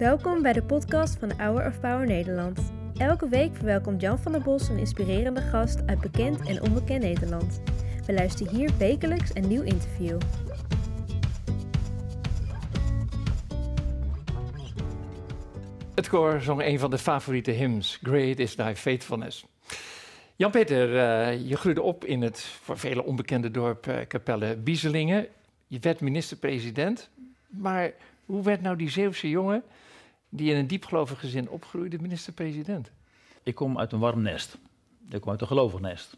Welkom bij de podcast van Hour of Power Nederland. Elke week verwelkomt Jan van der Bos een inspirerende gast uit bekend en onbekend Nederland. We luisteren hier wekelijks een nieuw interview. Het koor zong een van de favoriete hymns, Great is Thy Faithfulness. Jan-Peter, uh, je groeide op in het voor vele onbekende dorp uh, Capelle Bieselingen. Je werd minister-president, maar hoe werd nou die Zeeuwse jongen, die in een diepgelovig gezin opgroeide, minister-president? Ik kom uit een warm nest. Ik kom uit een gelovig nest.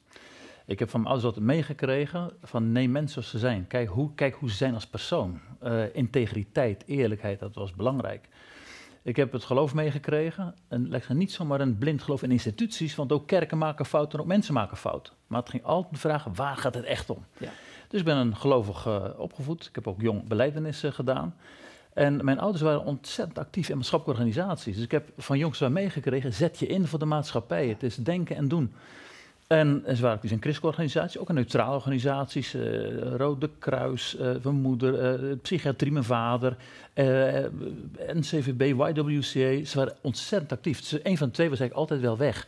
Ik heb van mijn ouders altijd meegekregen van neem mensen zoals ze zijn. Kijk hoe, kijk hoe ze zijn als persoon. Uh, integriteit, eerlijkheid, dat was belangrijk. Ik heb het geloof meegekregen. En leg niet zomaar een blind geloof in instituties, want ook kerken maken fouten en ook mensen maken fouten. Maar het ging altijd de vraag, waar gaat het echt om? Ja. Dus ik ben een gelovig uh, opgevoed. Ik heb ook jong beleidenissen uh, gedaan. En mijn ouders waren ontzettend actief in maatschappelijke organisaties. Dus ik heb van jongs af meegekregen, zet je in voor de maatschappij. Het is denken en doen. En, ze waren actief in christelijke organisaties, ook in neutrale organisaties. Uh, Rode Kruis, uh, mijn moeder, uh, Psychiatrie, mijn vader, NCVB, YWCA. Ze waren ontzettend actief. Dus een van de twee was eigenlijk altijd wel weg.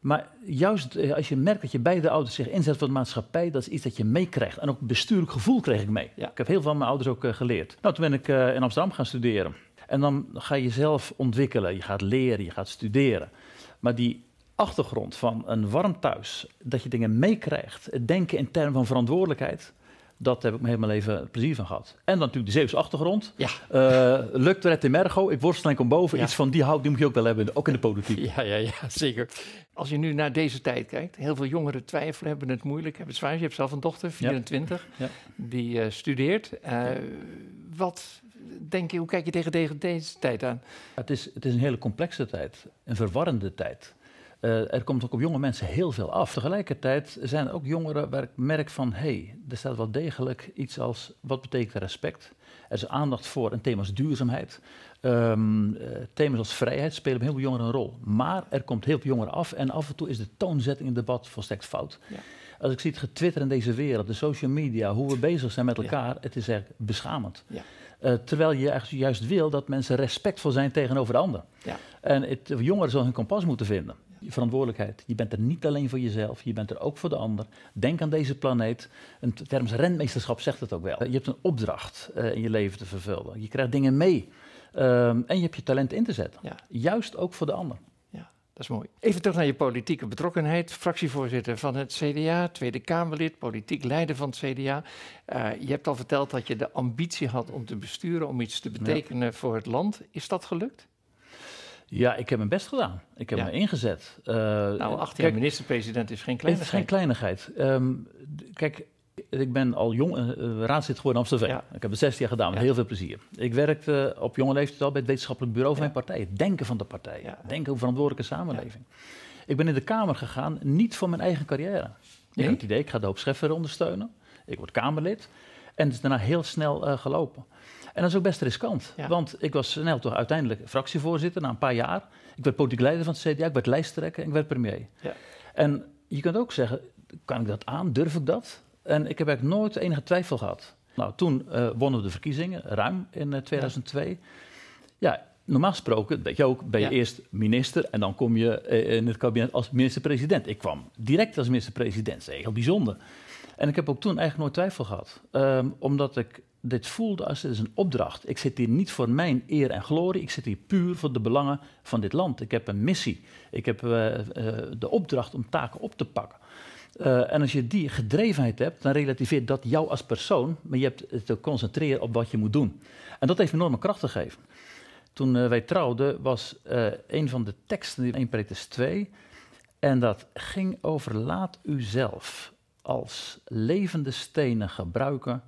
Maar juist als je merkt dat je beide ouders zich inzetten voor de maatschappij, dat is iets dat je meekrijgt. En ook bestuurlijk gevoel kreeg ik mee. Ja. Ik heb heel veel van mijn ouders ook geleerd. Nou, toen ben ik in Amsterdam gaan studeren. En dan ga je jezelf ontwikkelen. Je gaat leren, je gaat studeren. Maar die achtergrond van een warm thuis, dat je dingen meekrijgt, het denken in termen van verantwoordelijkheid, dat heb ik me helemaal even plezier van gehad. En dan natuurlijk de Zeeuwse achtergrond. Ja. Uh, lukt het in Mergo, ik worstel en kom boven. Iets van die hout, die moet je ook wel hebben, ook in de politiek. Ja, ja, ja, zeker. Als je nu naar deze tijd kijkt, heel veel jongeren twijfelen, hebben het moeilijk, hebben het zwaar. Je hebt zelf een dochter, 24, ja. die uh, studeert. Uh, wat denk je, hoe kijk je tegen deze tijd aan? Het is, het is een hele complexe tijd, een verwarrende tijd. Uh, er komt ook op jonge mensen heel veel af. Tegelijkertijd zijn er ook jongeren waar ik merk van... hé, hey, er staat wel degelijk iets als... wat betekent respect? Er is aandacht voor en thema's duurzaamheid. Um, uh, thema's als vrijheid spelen bij heel veel jongeren een rol. Maar er komt heel veel jongeren af... en af en toe is de toonzetting in het debat volstrekt fout. Ja. Als ik zie het getwitter in deze wereld, de social media... hoe we bezig zijn met elkaar, ja. het is echt beschamend. Ja. Uh, terwijl je juist wil dat mensen respectvol zijn tegenover de ander. Ja. En het, jongeren zullen hun kompas moeten vinden je verantwoordelijkheid. Je bent er niet alleen voor jezelf, je bent er ook voor de ander. Denk aan deze planeet. Een terms rentmeesterschap zegt het ook wel. Je hebt een opdracht uh, in je leven te vervullen. Je krijgt dingen mee. Um, en je hebt je talent in te zetten. Ja. Juist ook voor de ander. Ja, dat is mooi. Even terug naar je politieke betrokkenheid. Fractievoorzitter van het CDA, Tweede Kamerlid, politiek leider van het CDA. Uh, je hebt al verteld dat je de ambitie had om te besturen, om iets te betekenen ja. voor het land. Is dat gelukt? Ja, ik heb mijn best gedaan. Ik heb ja. me ingezet. Uh, nou, 18 jaar minister-president is geen kleinigheid. Het is geen kleinigheid. Um, kijk, ik ben al jong uh, raadslid geworden in Amsterdam. Ja. Ik heb het 16 jaar gedaan, met heel veel plezier. Ik werkte op jonge leeftijd al bij het wetenschappelijk bureau van mijn partij. Het denken van de partij. Denken over verantwoordelijke samenleving. Ik ben in de Kamer gegaan, niet voor mijn eigen carrière. Ik had het idee, ik ga de hoop Scheffer ondersteunen. Ik word Kamerlid. En het is daarna heel snel uh, gelopen. En dat is ook best riskant. Ja. Want ik was snel toch uiteindelijk fractievoorzitter na een paar jaar. Ik werd politiek leider van het CDA, ik werd lijsttrekker en ik werd premier. Ja. En je kunt ook zeggen, kan ik dat aan? Durf ik dat? En ik heb eigenlijk nooit enige twijfel gehad. Nou, toen uh, wonnen we de verkiezingen, ruim in uh, 2002. Ja. ja. normaal gesproken, weet je ook, ben je ja. eerst minister en dan kom je uh, in het kabinet als minister-president. Ik kwam direct als minister-president, dat is heel bijzonder. En ik heb ook toen eigenlijk nooit twijfel gehad. Um, omdat ik dit voelde als het een opdracht. Ik zit hier niet voor mijn eer en glorie, ik zit hier puur voor de belangen van dit land. Ik heb een missie, ik heb uh, uh, de opdracht om taken op te pakken. Uh, en als je die gedrevenheid hebt, dan relativeert dat jou als persoon, maar je hebt te concentreren op wat je moet doen. En dat heeft enorme kracht gegeven. Toen wij trouwden, was een van de teksten in 1 Petrus 2, en dat ging over laat u zelf als levende stenen gebruiken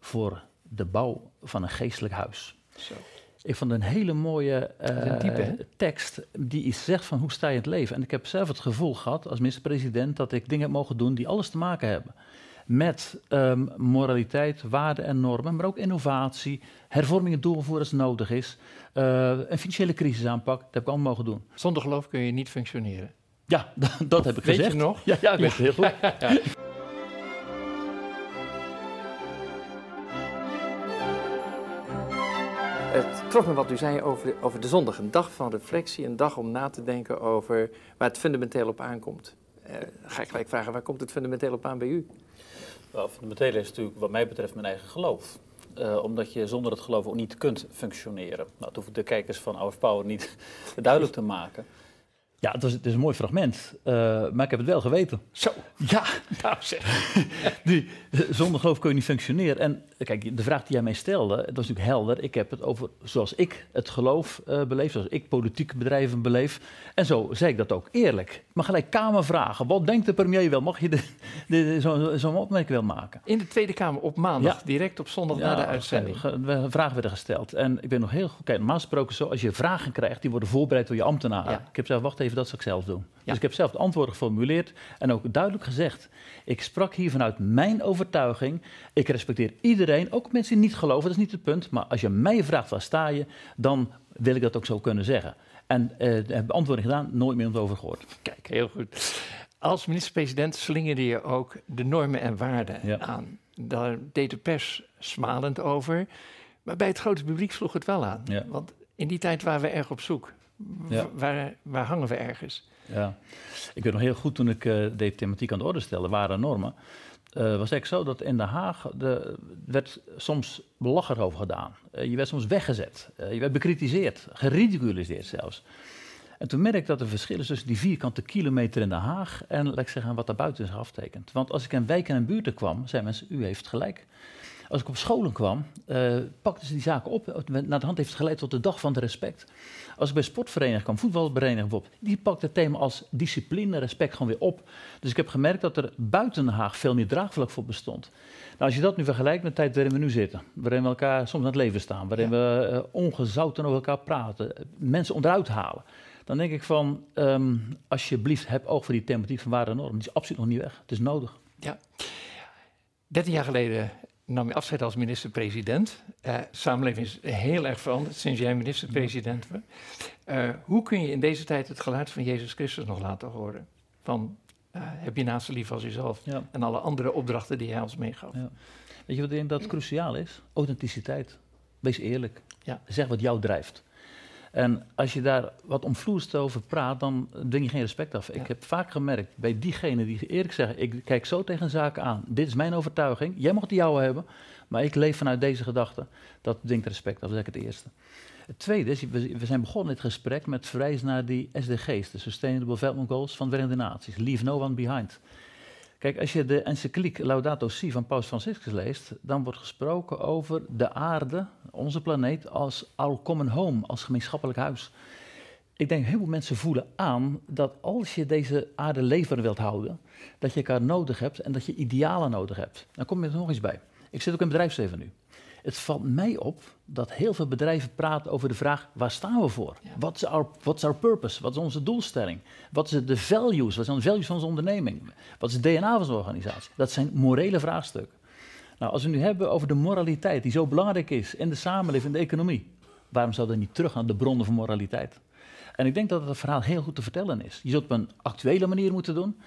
voor de bouw van een geestelijk huis. Zo. Ik vond een hele mooie uh, diepe, tekst die iets zegt van hoe sta je in het leven. En ik heb zelf het gevoel gehad als minister-president dat ik dingen heb mogen doen die alles te maken hebben met um, moraliteit, waarden en normen, maar ook innovatie, hervormingen doorvoeren als nodig is, uh, een financiële crisis aanpak, dat heb ik allemaal mogen doen. Zonder geloof kun je niet functioneren. Ja, dat heb ik weet gezegd. Weet je nog? Ja, ja ik weet het heel goed. ja. trof me wat u zei over, over de zondag. Een dag van reflectie, een dag om na te denken over waar het fundamenteel op aankomt. Uh, ga ik gelijk vragen, waar komt het fundamenteel op aan bij u? Nou, fundamenteel is natuurlijk wat mij betreft mijn eigen geloof. Uh, omdat je zonder het geloof ook niet kunt functioneren. Nou, dat hoef ik de kijkers van Our Power niet duidelijk te maken. Ja, het is, het is een mooi fragment, uh, maar ik heb het wel geweten. Zo. Ja. Nou zeg. die, zonder geloof kun je niet functioneren. En kijk, de vraag die jij mij stelde, dat is natuurlijk helder. Ik heb het over zoals ik het geloof uh, beleef, zoals ik politieke bedrijven beleef. En zo zei ik dat ook eerlijk. Maar gelijk Kamervragen. Wat denkt de premier wel? Mag je zo'n zo opmerking wel maken? In de Tweede Kamer op maandag, ja. direct op zondag na de uitzending. Vragen werden gesteld. En ik ben nog heel goed. Kijk, normaal gesproken zo, als je vragen krijgt, die worden voorbereid door je ambtenaren. Ik heb zelf, wacht even dat zal ik zelf doen. Dus ik heb zelf het antwoord geformuleerd en ook duidelijk gezegd. Ik sprak hier vanuit mijn overtuiging. Ik respecteer iedereen, ook mensen die niet geloven, dat is niet het punt. Maar als je mij vraagt waar sta je, dan wil ik dat ook zo kunnen zeggen. En heb beantwoording gedaan, nooit meer over gehoord. Kijk, heel goed. Als minister-president slingerde je ook de normen en waarden aan. Daar deed de pers smalend over. Maar bij het grote publiek sloeg het wel aan. Want in die tijd waren we erg op zoek. Ja. Waar, waar hangen we ergens? Ja, ik weet nog heel goed toen ik uh, deze thematiek aan de orde stelde, waren normen. Uh, was eigenlijk zo dat in Den Haag de, werd soms belacherd over gedaan. Uh, je werd soms weggezet. je werd bekritiseerd, geridiculiseerd zelfs. En toen merkte ik dat er verschil is tussen die vierkante kilometer in Den Haag en laat ik zeggen, wat daar buiten is aftekend. Want als ik in wijken en buurten kwam, zei mensen, u heeft gelijk. Als ik op scholen kwam, uh, pakten ze die zaken op. Naar de hand heeft het geleid tot de dag van het respect. Als ik bij sportvereniging kwam, voetbalvereniging bijvoorbeeld, die pakte het thema als discipline, respect gewoon weer op. Dus ik heb gemerkt dat er buiten Den Haag veel meer draagvlak voor bestond. Nou, als je dat nu vergelijkt met de tijd waarin we nu zitten, waarin we elkaar soms aan het leven staan, waarin we uh, ongezouten over elkaar praten, mensen onderuit halen. Dan denk ik van, um, alsjeblieft, heb oog voor die thematiek van waarde en norm. Die is absoluut nog niet weg. Het is nodig. Ja. 13 jaar geleden nam je afscheid als minister-president. Uh, samenleving is heel erg veranderd sinds jij minister-president was. Uh, hoe kun je in deze tijd het geluid van Jezus Christus nog laten horen? Van uh, heb je naast lief als jezelf ja. en alle andere opdrachten die hij ons meegaf. Ja. Weet je wat ik denk dat cruciaal is? Authenticiteit. Wees eerlijk. Ja. Zeg wat jou drijft. En als je daar wat omvloerst over praat, dan dwing je geen respect af. Ik heb vaak gemerkt bij diegenen die eerlijk zeggen: Ik kijk zo tegen zaken aan. Dit is mijn overtuiging. Jij mag die jouwe hebben. Maar ik leef vanuit deze gedachte. Dat dwingt respect af. Dat is het eerste. Het tweede is: we zijn begonnen dit gesprek met verwijzen naar die SDG's, de Sustainable Development Goals van de Verenigde Naties. Leave no one behind. Kijk, als je de encycliek Laudato Si van Paus Franciscus leest, dan wordt gesproken over de aarde, onze planeet, als our common home, als gemeenschappelijk huis. Ik denk, heel veel mensen voelen aan dat als je deze aarde leefbaar wilt houden, dat je elkaar nodig hebt en dat je idealen nodig hebt. Dan kom je er nog eens bij. Ik zit ook in bedrijfsleven nu. Het valt mij op dat heel veel bedrijven praten over de vraag: waar staan we voor? Wat is our, what's our purpose? Wat is onze doelstelling? Wat is de values? Wat zijn de values van onze onderneming? Wat is het DNA van onze organisatie? Dat zijn morele vraagstukken. Nou, als we nu hebben over de moraliteit, die zo belangrijk is in de samenleving, in de economie, waarom zouden we niet terug naar de bronnen van moraliteit? En ik denk dat het verhaal heel goed te vertellen is. Je zult het op een actuele manier moeten doen,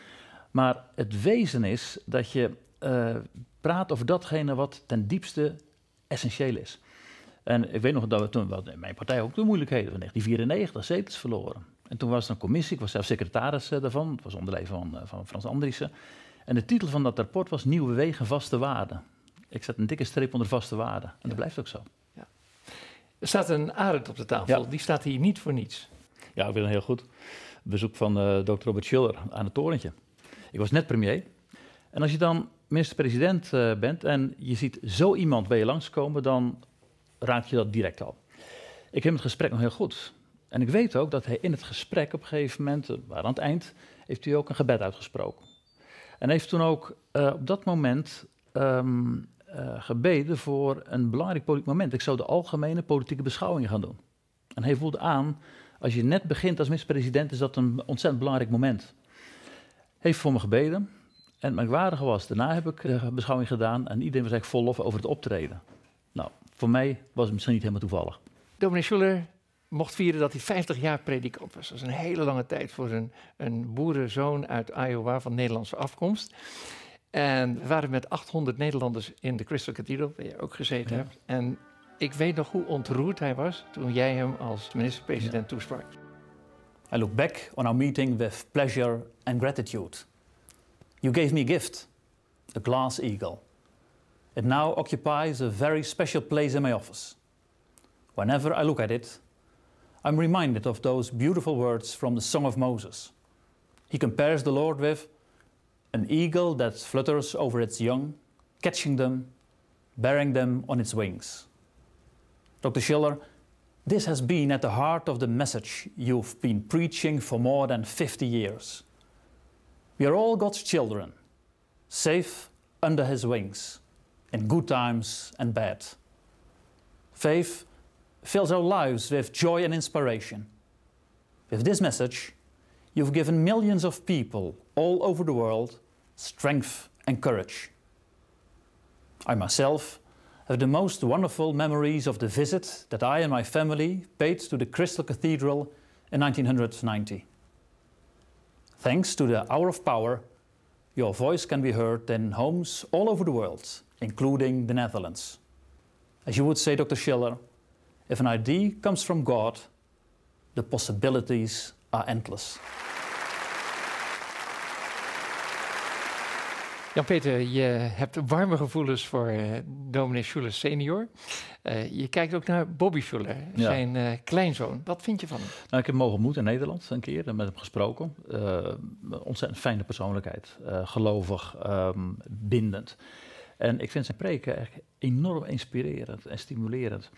maar het wezen is dat je uh, praat over datgene wat ten diepste essentieel is. En ik weet nog dat we toen, wat mijn partij ook de moeilijkheden van 1994, zetels verloren. En toen was er een commissie, ik was zelf secretaris uh, daarvan, het was onder leven van, uh, van Frans Andriessen. En de titel van dat rapport was Nieuwe Wegen, Vaste Waarden. Ik zet een dikke streep onder vaste waarden. En dat blijft ook zo. Ja. Er staat een arend op de tafel, die staat hier niet voor niets. Ja, ik het heel goed. Bezoek van uh, dokter Robert Schiller aan het torentje. Ik was net premier. En als je dan minister-president uh, bent en je ziet zo iemand bij je langskomen, dan raad je dat direct al. Ik heb het gesprek nog heel goed. En ik weet ook dat hij in het gesprek op een gegeven moment, uh, waar aan het eind, heeft hij ook een gebed uitgesproken. En heeft toen ook op dat moment um, gebeden voor een belangrijk politiek moment. Ik zou de algemene politieke beschouwingen gaan doen. En hij voelde aan, als je net begint als minister-president, is dat een ontzettend belangrijk moment. Heeft voor me gebeden. En het merkwaardige was, daarna heb ik de beschouwing gedaan en iedereen was eigenlijk vol lof over het optreden. Nou, voor mij was het misschien niet helemaal toevallig. Dominee Schuller mocht vieren dat hij 50 jaar predikant was. Dat is een hele lange tijd voor een, een boerenzoon uit Iowa van Nederlandse afkomst. En we waren met 800 Nederlanders in de Crystal Cathedral, waar je ook gezeten hebt. En Ik weet nog hoe ontroerd hij was toen jij hem als minister-president toesprak. I look back on our meeting with pleasure and gratitude. You gave me a gift, a glass eagle. It now occupies a very special place in my office. Whenever I look at it, I'm reminded of those beautiful words from the Song of Moses. He compares the Lord with an eagle that flutters over its young, catching them, bearing them on its wings. Dr. Schiller, this has been at the heart of the message you've been preaching for more than 50 years. We are all God's children, safe under His wings, in good times and bad. Faith fills our lives with joy and inspiration. With this message, you've given millions of people all over the world strength and courage. I myself have the most wonderful memories of the visit that I and my family paid to the Crystal Cathedral in 1990. Thanks to the Hour of Power, your voice can be heard in homes all over the world, including the Netherlands. As you would say, Dr. Schiller, if an idea comes from God, the possibilities are endless. Jan-Peter, je hebt warme gevoelens voor uh, dominee Schuller senior. Uh, je kijkt ook naar Bobby Schuller, ja. zijn uh, kleinzoon. Wat vind je van hem? Nou, ik heb hem mogen ontmoeten in Nederland een keer en met hem gesproken. ontzettend fijne persoonlijkheid, gelovig, um, bindend. En ik vind zijn preken echt enorm inspirerend en stimulerend.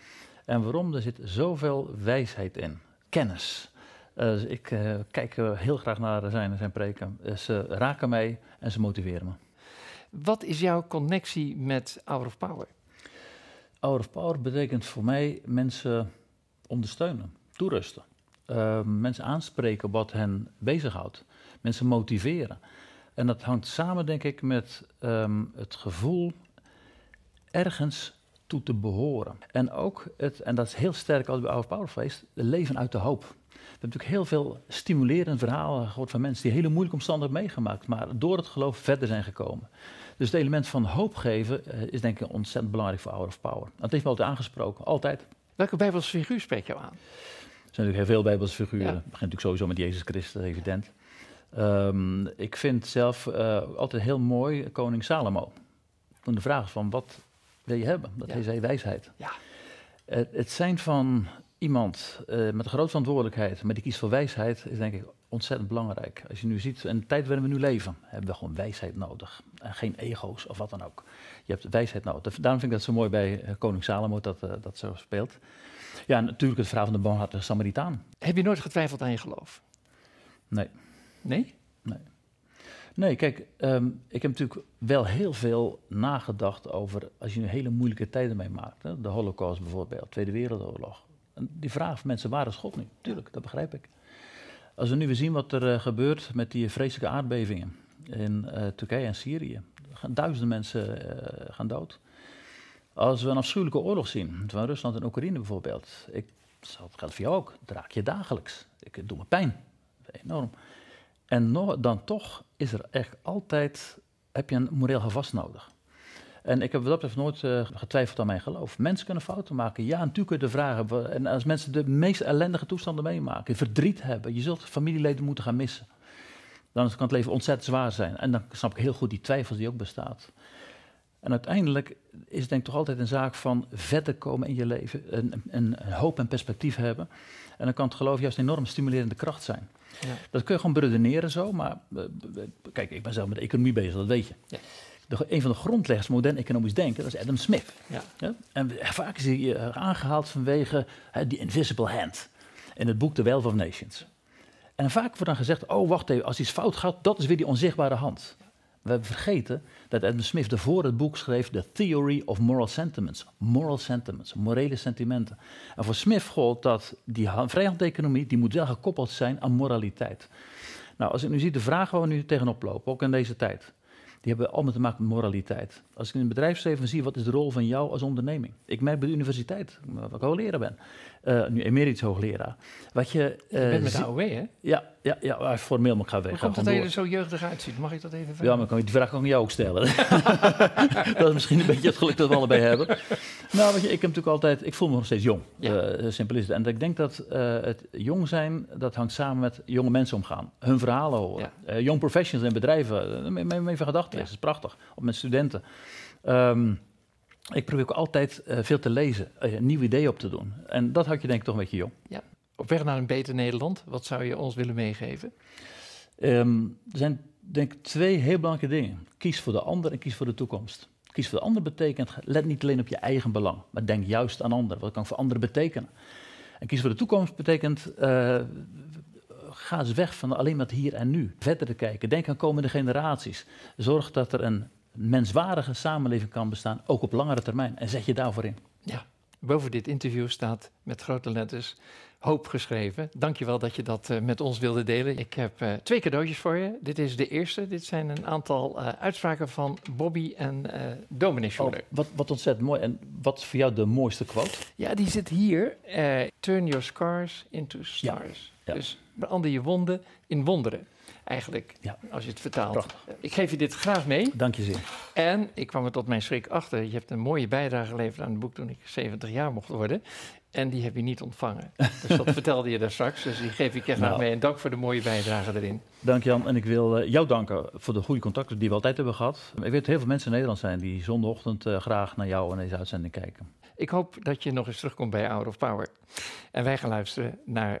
En waarom? Er zit zoveel wijsheid in, kennis. Dus ik kijk heel graag naar zijn, zijn preken. Ze raken mij en ze motiveren me. Wat is jouw connectie met Hour of Power? Hour of Power betekent voor mij mensen ondersteunen, toerusten. Uh, mensen aanspreken wat hen bezighoudt. Mensen motiveren. En dat hangt samen, denk ik, met um, het gevoel ergens toe te behoren. En ook, het, en dat is heel sterk als bij Power geweest, leven uit de hoop. We hebben natuurlijk heel veel stimulerende verhalen gehoord van mensen die hele moeilijke omstandigheden meegemaakt, maar door het geloof verder zijn gekomen. Dus het element van hoop geven uh, is denk ik ontzettend belangrijk voor Hour of Power. Dat heeft me altijd aangesproken, altijd. Welke Bijbelse figuur spreekt jou aan? Er zijn natuurlijk heel veel Bijbelse figuren. Ja. Het begint natuurlijk sowieso met Jezus Christus, evident. Um, ik vind zelf uh, altijd heel mooi koning Salomo. Toen de vraag van wat wil je hebben? Dat ja. zei wijsheid. Ja. Uh, het zijn van iemand uh, met een grote verantwoordelijkheid, maar die kiest voor wijsheid, is denk ik ontzettend belangrijk. Als je nu ziet, in de tijd waarin we nu leven, hebben we gewoon wijsheid nodig. En geen ego's of wat dan ook. Je hebt wijsheid nodig. Daarom vind ik dat zo mooi bij uh, koning Salomo dat uh, dat zo speelt. Ja, natuurlijk het verhaal van de barmhartige Samaritaan. Heb je nooit getwijfeld aan je geloof? Nee. Nee? Nee. Nee, kijk, um, ik heb natuurlijk wel heel veel nagedacht over als je nu hele moeilijke tijden meemaakt. De Holocaust bijvoorbeeld, Tweede Wereldoorlog. Die vraag van mensen, waar is God nu? Tuurlijk, dat begrijp ik. Als we nu zien wat er uh, gebeurt met die vreselijke aardbevingen in uh, Turkije en Syrië. Gaan duizenden mensen uh, gaan dood. Als we een afschuwelijke oorlog zien, van Rusland en Oekraïne bijvoorbeeld. Ik, dat geldt voor jou ook, dat raak je dagelijks. Ik doe me pijn, enorm. En dan toch is er echt altijd, heb je een moreel gevast nodig. En ik heb wat dat betreft nooit uh, getwijfeld aan mijn geloof. Mensen kunnen fouten maken. Ja, natuurlijk kun je de vragen. En als mensen de meest ellendige toestanden meemaken, verdriet hebben, je zult familieleden moeten gaan missen. Dan kan het leven ontzettend zwaar zijn. En dan snap ik heel goed die twijfel die ook bestaat. En uiteindelijk is het denk ik toch altijd een zaak van verder komen in je leven. Een, een, een hoop en perspectief hebben. En dan kan het geloof juist een enorm stimulerende kracht zijn. Ja. Dat kun je gewoon beredeneren zo. Maar uh, kijk, ik ben zelf met de economie bezig, dat weet je. Ja de, een van de grondleggers modern economisch denken, dat is Adam Smith. Ja. ja? En vaak is hij uh, aangehaald vanwege die invisible hand in het boek The Wealth of Nations. En vaak wordt dan gezegd, oh wacht even, als iets fout gaat, dat is weer die onzichtbare hand. We hebben vergeten dat Adam Smith ervoor het boek schreef The Theory of Moral Sentiments. Moral sentiments, morele sentimenten. En voor Smith gold dat die vrijhandeconomie, die moet wel gekoppeld zijn aan moraliteit. Nou, als ik nu zie de vraag waar we nu tegenop lopen, ook in deze tijd die hebben allemaal te maken met moraliteit. Als ik in een bedrijfsleven zie, wat is de rol van jou als onderneming? Ik merk bij de universiteit, waar ik hoogleraar ben, uh, nu emeritus hoogleraar. Wat je, uh, je bent met de AOW, hè? Ja, ja, ja formeel mag ik gaan weg. Hoe komt dat je er zo jeugdig uitziet? Mag ik dat even vragen? Ja, maar kan je die vraag ook aan jou ook stellen. dat is misschien een beetje het geluk dat we allebei hebben. Nou, weet je, ik heb natuurlijk altijd, ik voel me nog steeds jong. Ja. Uh, simpel is het. En ik denk dat het jong zijn, dat hangt samen met jonge mensen omgaan. Hun verhalen horen. Ja. young professionals en bedrijven, mee, mee, mee van gedachten. Ja. Dat is prachtig. Of met studenten. Um, ik probeer ook altijd uh, veel te lezen, uh, nieuwe ideeën op te doen. En dat had je denk ik toch een beetje jong. Ja. Op weg naar een beter Nederland, wat zou je ons willen meegeven? Um, er zijn denk ik twee heel belangrijke dingen. Kies voor de ander en kies voor de toekomst. Kies voor de ander betekent, let niet alleen op je eigen belang, maar denk juist aan anderen. Wat kan voor anderen betekenen? En kies voor de toekomst betekent, uh, ga eens weg van alleen maar het hier en nu. Verder te kijken, denk aan komende generaties. Zorg dat er een menswaardige samenleving kan bestaan, ook op langere termijn. En zet je daarvoor in. Ja, boven dit interview staat met grote letters hoop geschreven. Dankjewel dat je dat uh, met ons wilde delen. Ik heb uh, twee cadeautjes voor je. Dit is de eerste. Dit zijn een aantal uh, uitspraken van Bobby en Dominic Schuller. Oh, wat, wat ontzettend mooi. En wat is voor jou de mooiste quote? Ja, die zit hier. Turn your scars into stars. Ja, ja. Dus verander je wonden in wonderen eigenlijk, ja. als je het vertaalt. Prachtig. Ik geef je dit graag mee. Dank je zeer. En ik kwam er tot mijn schrik achter. Je hebt een mooie bijdrage geleverd aan het boek toen ik 70 jaar mocht worden. En die heb je niet ontvangen. Dus dat vertelde je daar straks. Dus die geef ik je graag nou. mee. En dank voor de mooie bijdrage erin. Dank Jan. En ik wil uh, jou danken voor de goede contacten die we altijd hebben gehad. Ik weet dat heel veel mensen in Nederland zijn die zondagochtend uh, graag naar jou en deze uitzending kijken. Ik hoop dat je nog eens terugkomt bij Hour of Power. En wij gaan luisteren naar